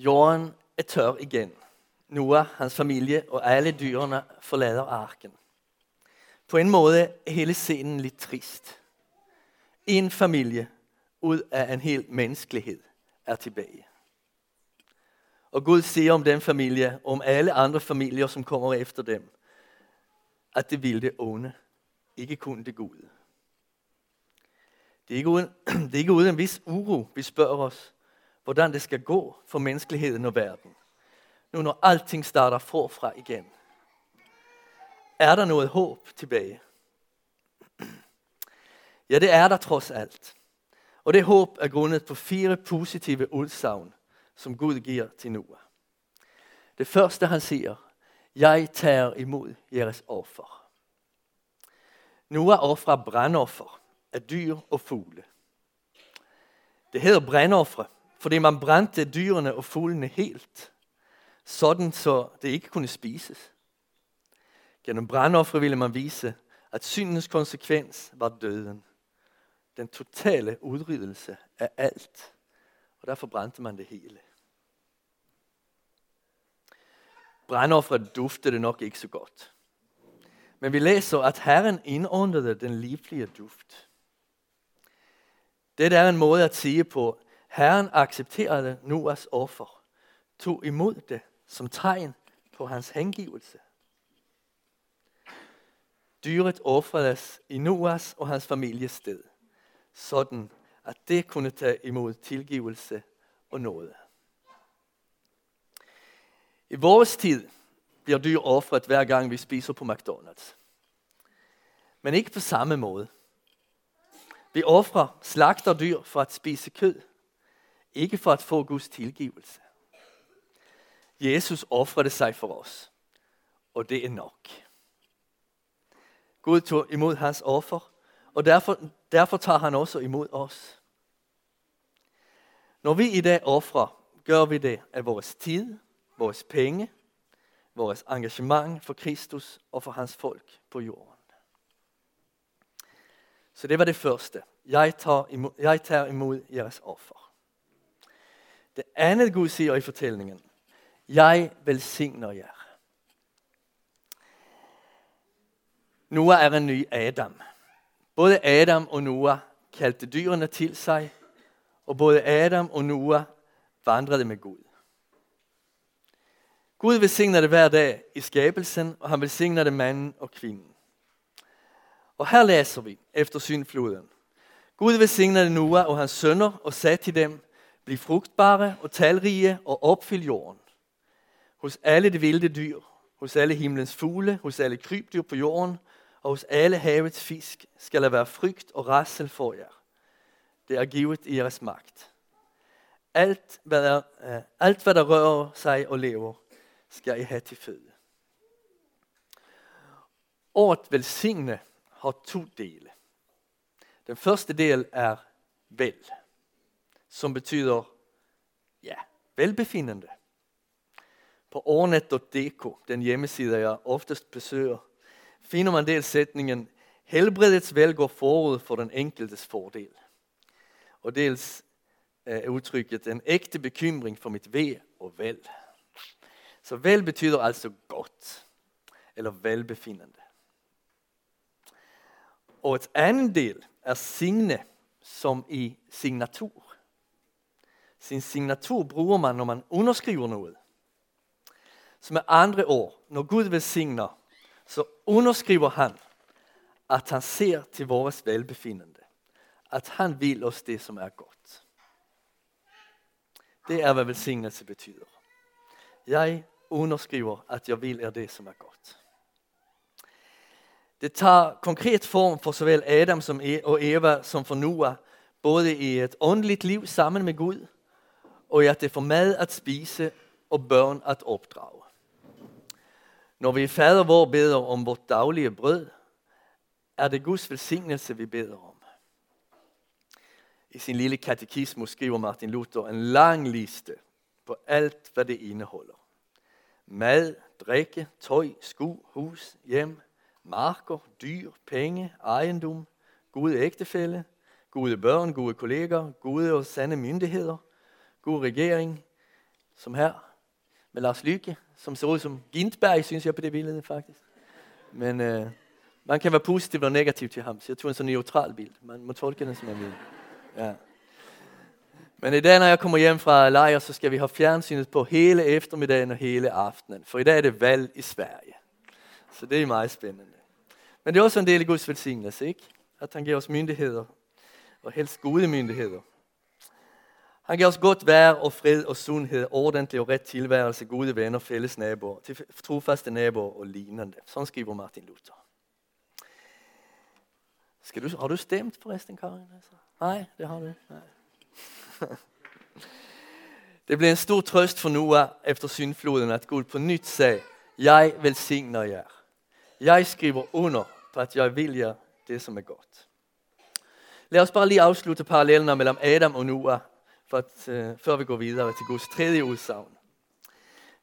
Jorden er tør igen. Noah, hans familie og alle dyrene forlader arken. På en måde er hele scenen lidt trist. En familie ud af en hel menneskelighed er tilbage. Og Gud siger om den familie, om alle andre familier, som kommer efter dem, at det vil det onde, ikke kun det gode. Det er, ikke uden, det er ikke uden en vis uro, vi spørger os, hvordan det skal gå for menneskeligheden og verden. Nu når alting starter forfra igen. Er der noget håb tilbage? Ja, det er der trods alt. Og det håb er grundet på fire positive udsagn, som Gud giver til Noah. Det første han siger, jeg tager imod jeres offer. Noah offrer brandoffer af dyr og fugle. Det hedder brandoffer, fordi man brændte dyrene og fuglene helt, sådan så det ikke kunne spises. Gennem brandoffre ville man vise, at syndens konsekvens var døden. Den totale udryddelse af alt. Og derfor brændte man det hele. Brandoffret duftede nok ikke så godt. Men vi læser, at Herren indåndede den livlige duft. Det er en måde at sige på, Herren accepterede Noahs offer, tog imod det som tegn på hans hengivelse. Dyret offredes i Noahs og hans families sted, sådan at det kunne tage imod tilgivelse og nåde. I vores tid bliver dyr offret hver gang vi spiser på McDonald's. Men ikke på samme måde. Vi offrer slagter dyr for at spise kød, ikke for at få Guds tilgivelse. Jesus offrede sig for os, og det er nok. Gud tog imod hans offer, og derfor, derfor tager han også imod os. Når vi i dag offrer, gør vi det af vores tid, vores penge, vores engagement for Kristus og for hans folk på jorden. Så det var det første. Jeg tager imod, jeg tager imod jeres offer. Det andet Gud siger i fortællingen. Jeg velsigner jer. Noah er en ny Adam. Både Adam og Noah kaldte dyrene til sig, og både Adam og Noah vandrede med Gud. Gud velsigner det hver dag i skabelsen, og han velsigner det manden og kvinden. Og her læser vi efter syndfloden. Gud velsignede Noah og hans sønner og sagde til dem, bliv frugtbare og talrige og opfyld jorden. Hos alle de vilde dyr, hos alle himlens fugle, hos alle krybdyr på jorden og hos alle havets fisk skal der være frygt og rassel for jer. Det er givet i jeres magt. Alt hvad, der, uh, øh, alt, hvad der rører sig og lever, skal I have til føde. Ordet velsigne har to dele. Den første del er vel, som betyder ja, velbefindende. På ornet.dk, den hjemmeside jeg oftest besøger, finder man dels sætningen, helbredets vel går forud for den enkeltes fordel. Og dels øh, er udtrykket en ægte bekymring for mit ved og vel. Så vel betyder altså godt, eller velbefindende. Og et andet del er signe, som i signatur. Sin signatur bruger man, når man underskriver noget. Så med andre ord, når Gud velsigner, så underskriver han, at han ser til vores velbefindende. At han vil os det, som er godt. Det er, hvad velsignelse betyder. Jeg underskriver, at jeg vil er det, som er godt. Det tager konkret form for såvel Adam som e- og Eva som for Noah, både i et åndeligt liv sammen med Gud, og att at det får mad at spise og børn at opdrage. Når vi fader vor beder om vårt daglige brød, er det Guds velsignelse, vi beder om. I sin lille katekismus skriver Martin Luther en lang liste på alt, hvad det indeholder. Mad, drikke, tøj, sko, hus, hjem, marker, dyr, penge, ejendom, gode ægtefælde, gode børn, gode kolleger, gode og sande myndigheder, god regering, som her, med Lars Lykke, som ser ud som Gintberg, synes jeg på det billede faktisk. Men øh, man kan være positiv og negativ til ham, så jeg tog en sådan neutral bild. Man må tolke den, som man vil. Ja. Men i dag, når jeg kommer hjem fra lejr, så skal vi have fjernsynet på hele eftermiddagen og hele aftenen. For i dag er det valg i Sverige. Så det er meget spændende. Men det er også en del af Guds velsignelse, ikke? At han giver os myndigheder, og helst gode myndigheder. Han giver os godt vejr og fred og sundhed, ordentlig og ret tilværelse, gode venner, fælles naboer, til trofaste naboer og lignende. Sådan skriver Martin Luther. Skal du, har du stemt forresten, Karin? Altså? Nej, det har du ikke. Nej. Det blev en stor trøst for Noah efter syndfloden, at Gud på nyt sagde, jeg velsigner jer. Jeg skriver under på, at jeg vil jer det, som er godt. Lad os bare lige afslutte parallellerne mellem Adam og Noah, for at, uh, før vi går videre til Guds tredje udsagn.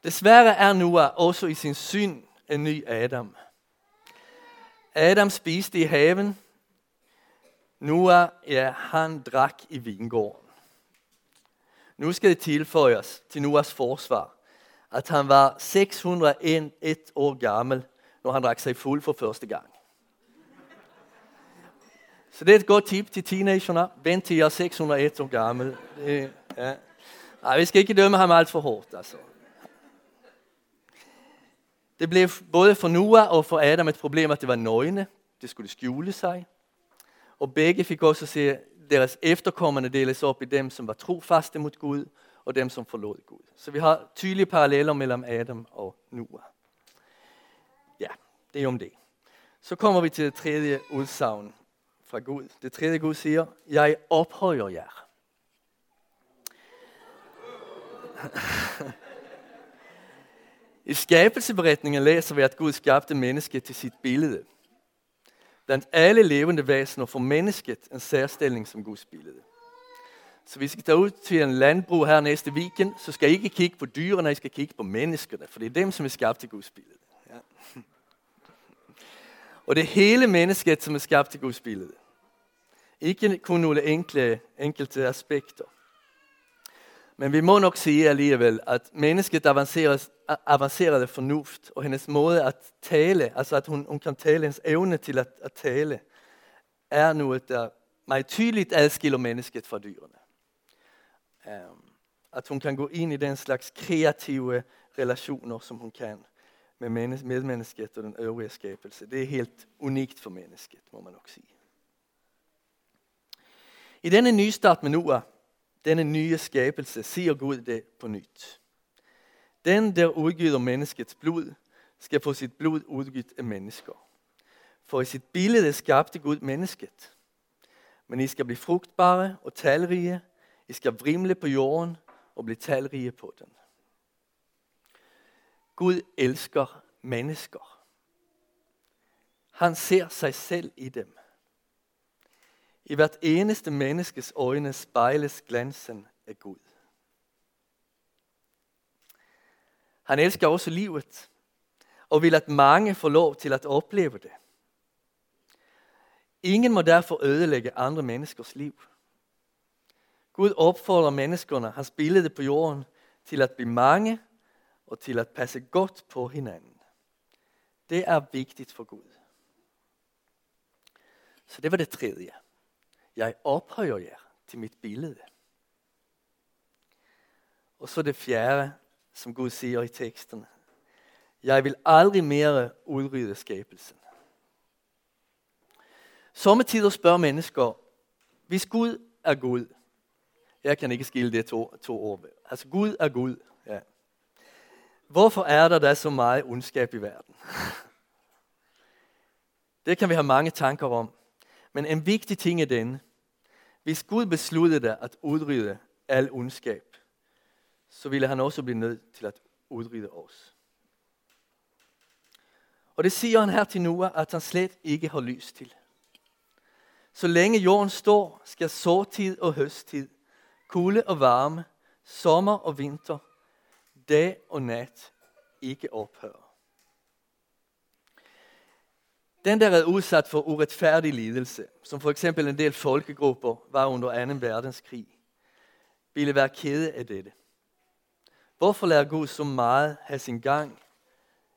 Desværre er Noah også i sin syn en ny Adam. Adam spiste i haven. Noah, ja, han drak i vingården. Nu skal det tilføjes til Noahs forsvar, at han var 601 år gammel, når han drak sig fuld for første gang. Så det er et godt tip til teenagerne. Vent til jeg er 601 år gammel. Det, ja. Nej, vi skal ikke dømme ham alt for hårdt. Altså. Det blev både for Noah og for Adam et problem, at det var nøgne. Det skulle skjule sig. Og begge fik også se deres efterkommende deles op i dem, som var trofaste mod Gud, og dem, som forlod Gud. Så vi har tydelige paralleller mellem Adam og Noah. Ja, det er om det. Så kommer vi til det tredje udsagn fra Gud. Det tredje Gud siger, jeg ophøjer jer. I skabelseberetningen læser vi, at Gud skabte mennesket til sit billede. Blandt alle levende væsener får mennesket en særstilling som Guds billede. Så vi skal tage ud til en landbrug her næste weekend, så skal I ikke kigge på dyrene, I skal kigge på menneskerne, for det er dem, som er skabt til Guds billede. Ja. Og det er hele mennesket, som er skabt til Guds billede. Ikke kun nogle enkle, enkelte aspekter. Men vi må nok sige alligevel, at mennesket avanceres, avancerede fornuft og hendes måde at tale, altså at hun, hun kan tale, hendes evne til at, at tale, er noget, der meget tydeligt adskiller mennesket fra dyrene. Um, at hun kan gå ind i den slags kreative relationer, som hun kan med medmennesket og den øvrige skabelse. Det er helt unikt for mennesket, må man nok sige. I denne nye start med Noah, denne nye skabelse, siger Gud det på nyt. Den, der udgyder menneskets blod, skal få sit blod udgivet af mennesker. For i sit billede skabte Gud mennesket. Men I skal blive frugtbare og talrige. I skal vrimle på jorden og blive talrige på den. Gud elsker mennesker. Han ser sig selv i dem. I hvert eneste menneskes øjne spejles glansen af Gud. Han elsker også livet, og vil at mange får lov til at opleve det. Ingen må derfor ødelægge andre menneskers liv. Gud opfordrer menneskerne, hans billede på jorden, til at blive mange og til at passe godt på hinanden. Det er vigtigt for Gud. Så det var det tredje. Jeg ophøjer jer til mit billede. Og så det fjerde, som Gud siger i teksten. Jeg vil aldrig mere udrydde skabelsen. Sommetider spørger mennesker, hvis Gud er Gud, jeg kan ikke skille det to, to ord. Altså Gud er Gud. Ja. Hvorfor er der da så meget ondskab i verden? Det kan vi have mange tanker om. Men en vigtig ting er den, hvis Gud besluttede at udrydde al ondskab, så ville han også blive nødt til at udrydde os. Og det siger han her til Noah, at han slet ikke har lyst til. Så længe jorden står, skal såtid og høsttid, kulde og varme, sommer og vinter, dag og nat ikke ophører. Den, der er udsat for uretfærdig lidelse, som for eksempel en del folkegrupper var under 2. verdenskrig, ville være kede af dette. Hvorfor lader Gud så meget have sin gang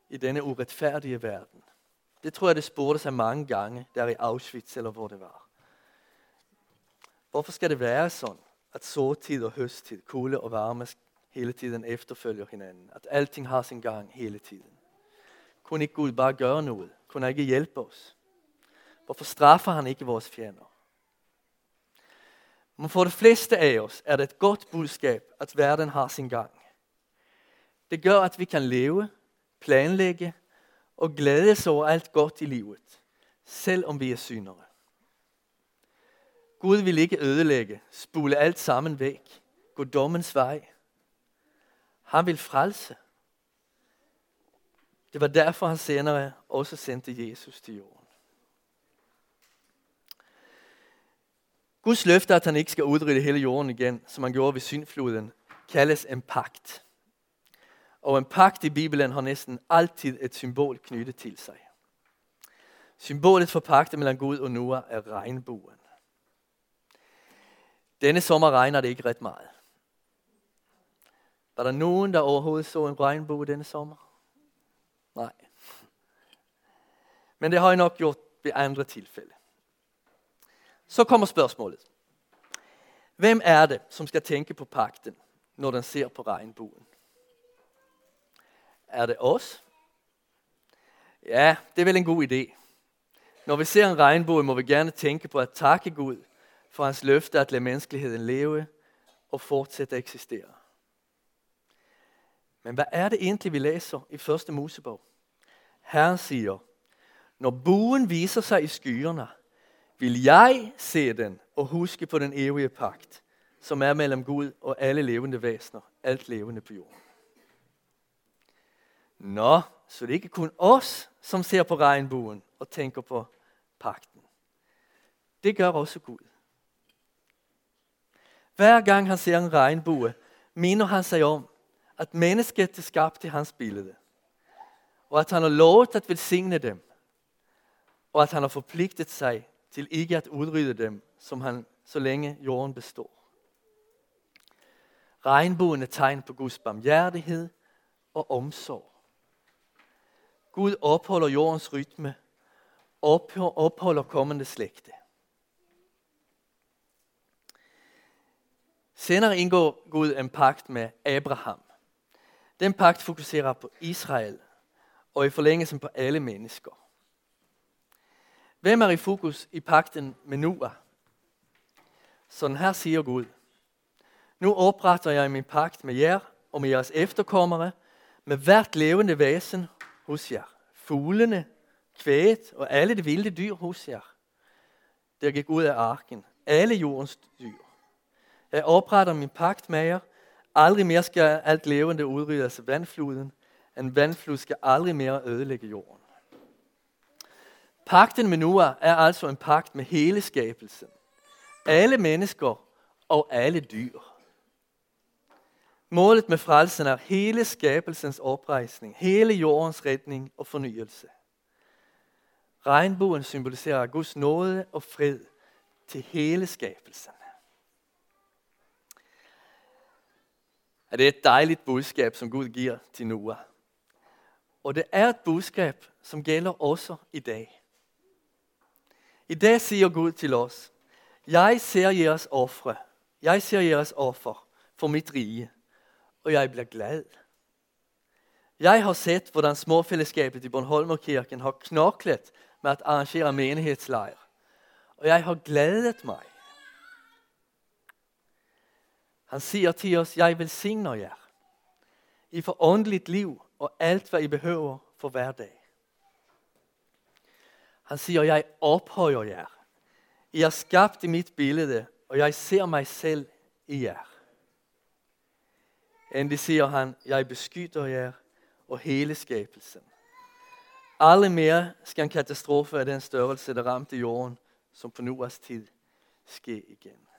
i denne uretfærdige verden? Det tror jeg, det spurgte sig mange gange, der i Auschwitz eller hvor det var. Hvorfor skal det være sådan, at såtid og høsttid, kulde og varme hele tiden efterfølger hinanden? At alting har sin gang hele tiden? Kunne ikke Gud bare gøre noget? Kunne han ikke hjælpe os? Hvorfor straffer han ikke vores fjender? Men for de fleste af os er det et godt budskab, at verden har sin gang. Det gør, at vi kan leve, planlægge og glædes over alt godt i livet, selv om vi er synere. Gud vil ikke ødelægge, spule alt sammen væk, gå dommens vej. Han vil frelse. Det var derfor, han senere også sendte Jesus til jorden. Guds løfte, at han ikke skal udrydde hele jorden igen, som han gjorde ved syndfloden, kaldes en pagt. Og en pagt i Bibelen har næsten altid et symbol knyttet til sig. Symbolet for pagten mellem Gud og Noah er regnbuen. Denne sommer regner det ikke ret meget. Var der nogen, der overhovedet så en regnbue denne sommer? Nej. Men det har jeg nok gjort ved andre tilfælde. Så kommer spørgsmålet. Hvem er det, som skal tænke på pakten, når den ser på regnbuen? Er det os? Ja, det er vel en god idé. Når vi ser en regnbue, må vi gerne tænke på at takke Gud for hans løfte at lade menneskeligheden leve og fortsætte at eksistere. Men hvad er det egentlig, vi læser i første Mosebog? Herren siger, når buen viser sig i skyerne, vil jeg se den og huske på den evige pagt, som er mellem Gud og alle levende væsener, alt levende på jorden. Nå, så det er ikke kun os, som ser på regnbuen og tænker på pakten. Det gør også Gud. Hver gang han ser en regnbue, minder han sig om, at mennesket er skabt i hans billede, og at han har lovet at velsigne dem, og at han har forpligtet sig til ikke at udrydde dem, som han, så længe jorden består. Regnbuen er tegn på Guds barmhjertighed og omsorg. Gud opholder jordens rytme, opholder kommende slægte. Senere indgår Gud en pagt med Abraham. Den pagt fokuserer på Israel og i forlængelsen på alle mennesker. Hvem er i fokus i pakten med Noah? Sådan her siger Gud. Nu opretter jeg min pagt med jer og med jeres efterkommere, med hvert levende væsen hos jer. Fuglene, kvæget og alle de vilde dyr hos jer. Der gik ud af arken. Alle jordens dyr. Jeg opretter min pagt med jer. Aldrig mere skal alt levende udryddes af vandfloden. En vandflod skal aldrig mere ødelægge jorden. Pakten med Noah er altså en pagt med hele skabelsen. Alle mennesker og alle dyr. Målet med frelsen er hele skabelsens oprejsning, hele jordens redning og fornyelse. Regnbuen symboliserer Guds nåde og fred til hele skabelsen. At det et dejligt budskab, som Gud giver til Noah. Og det er et budskab, som gælder også i dag. I dag siger Gud til os, jeg ser jeres ofre, jeg ser jeres offer for mit rige, og jeg bliver glad. Jeg har set, hvordan småfællesskabet i Bornholmerkirken har knoklet med at arrangere menighedslejr, og jeg har glædet mig. Han siger til os, jeg velsigner jer. I får åndeligt liv og alt, hvad I behøver for hver dag. Han siger, jeg ophøjer jer. I er skabt i mit billede, og jeg ser mig selv i jer. Endelig siger han, jeg beskytter jer og hele skabelsen. Aldrig mere skal en katastrofe af den størrelse, der ramte jorden, som på Noahs tid, ske igen.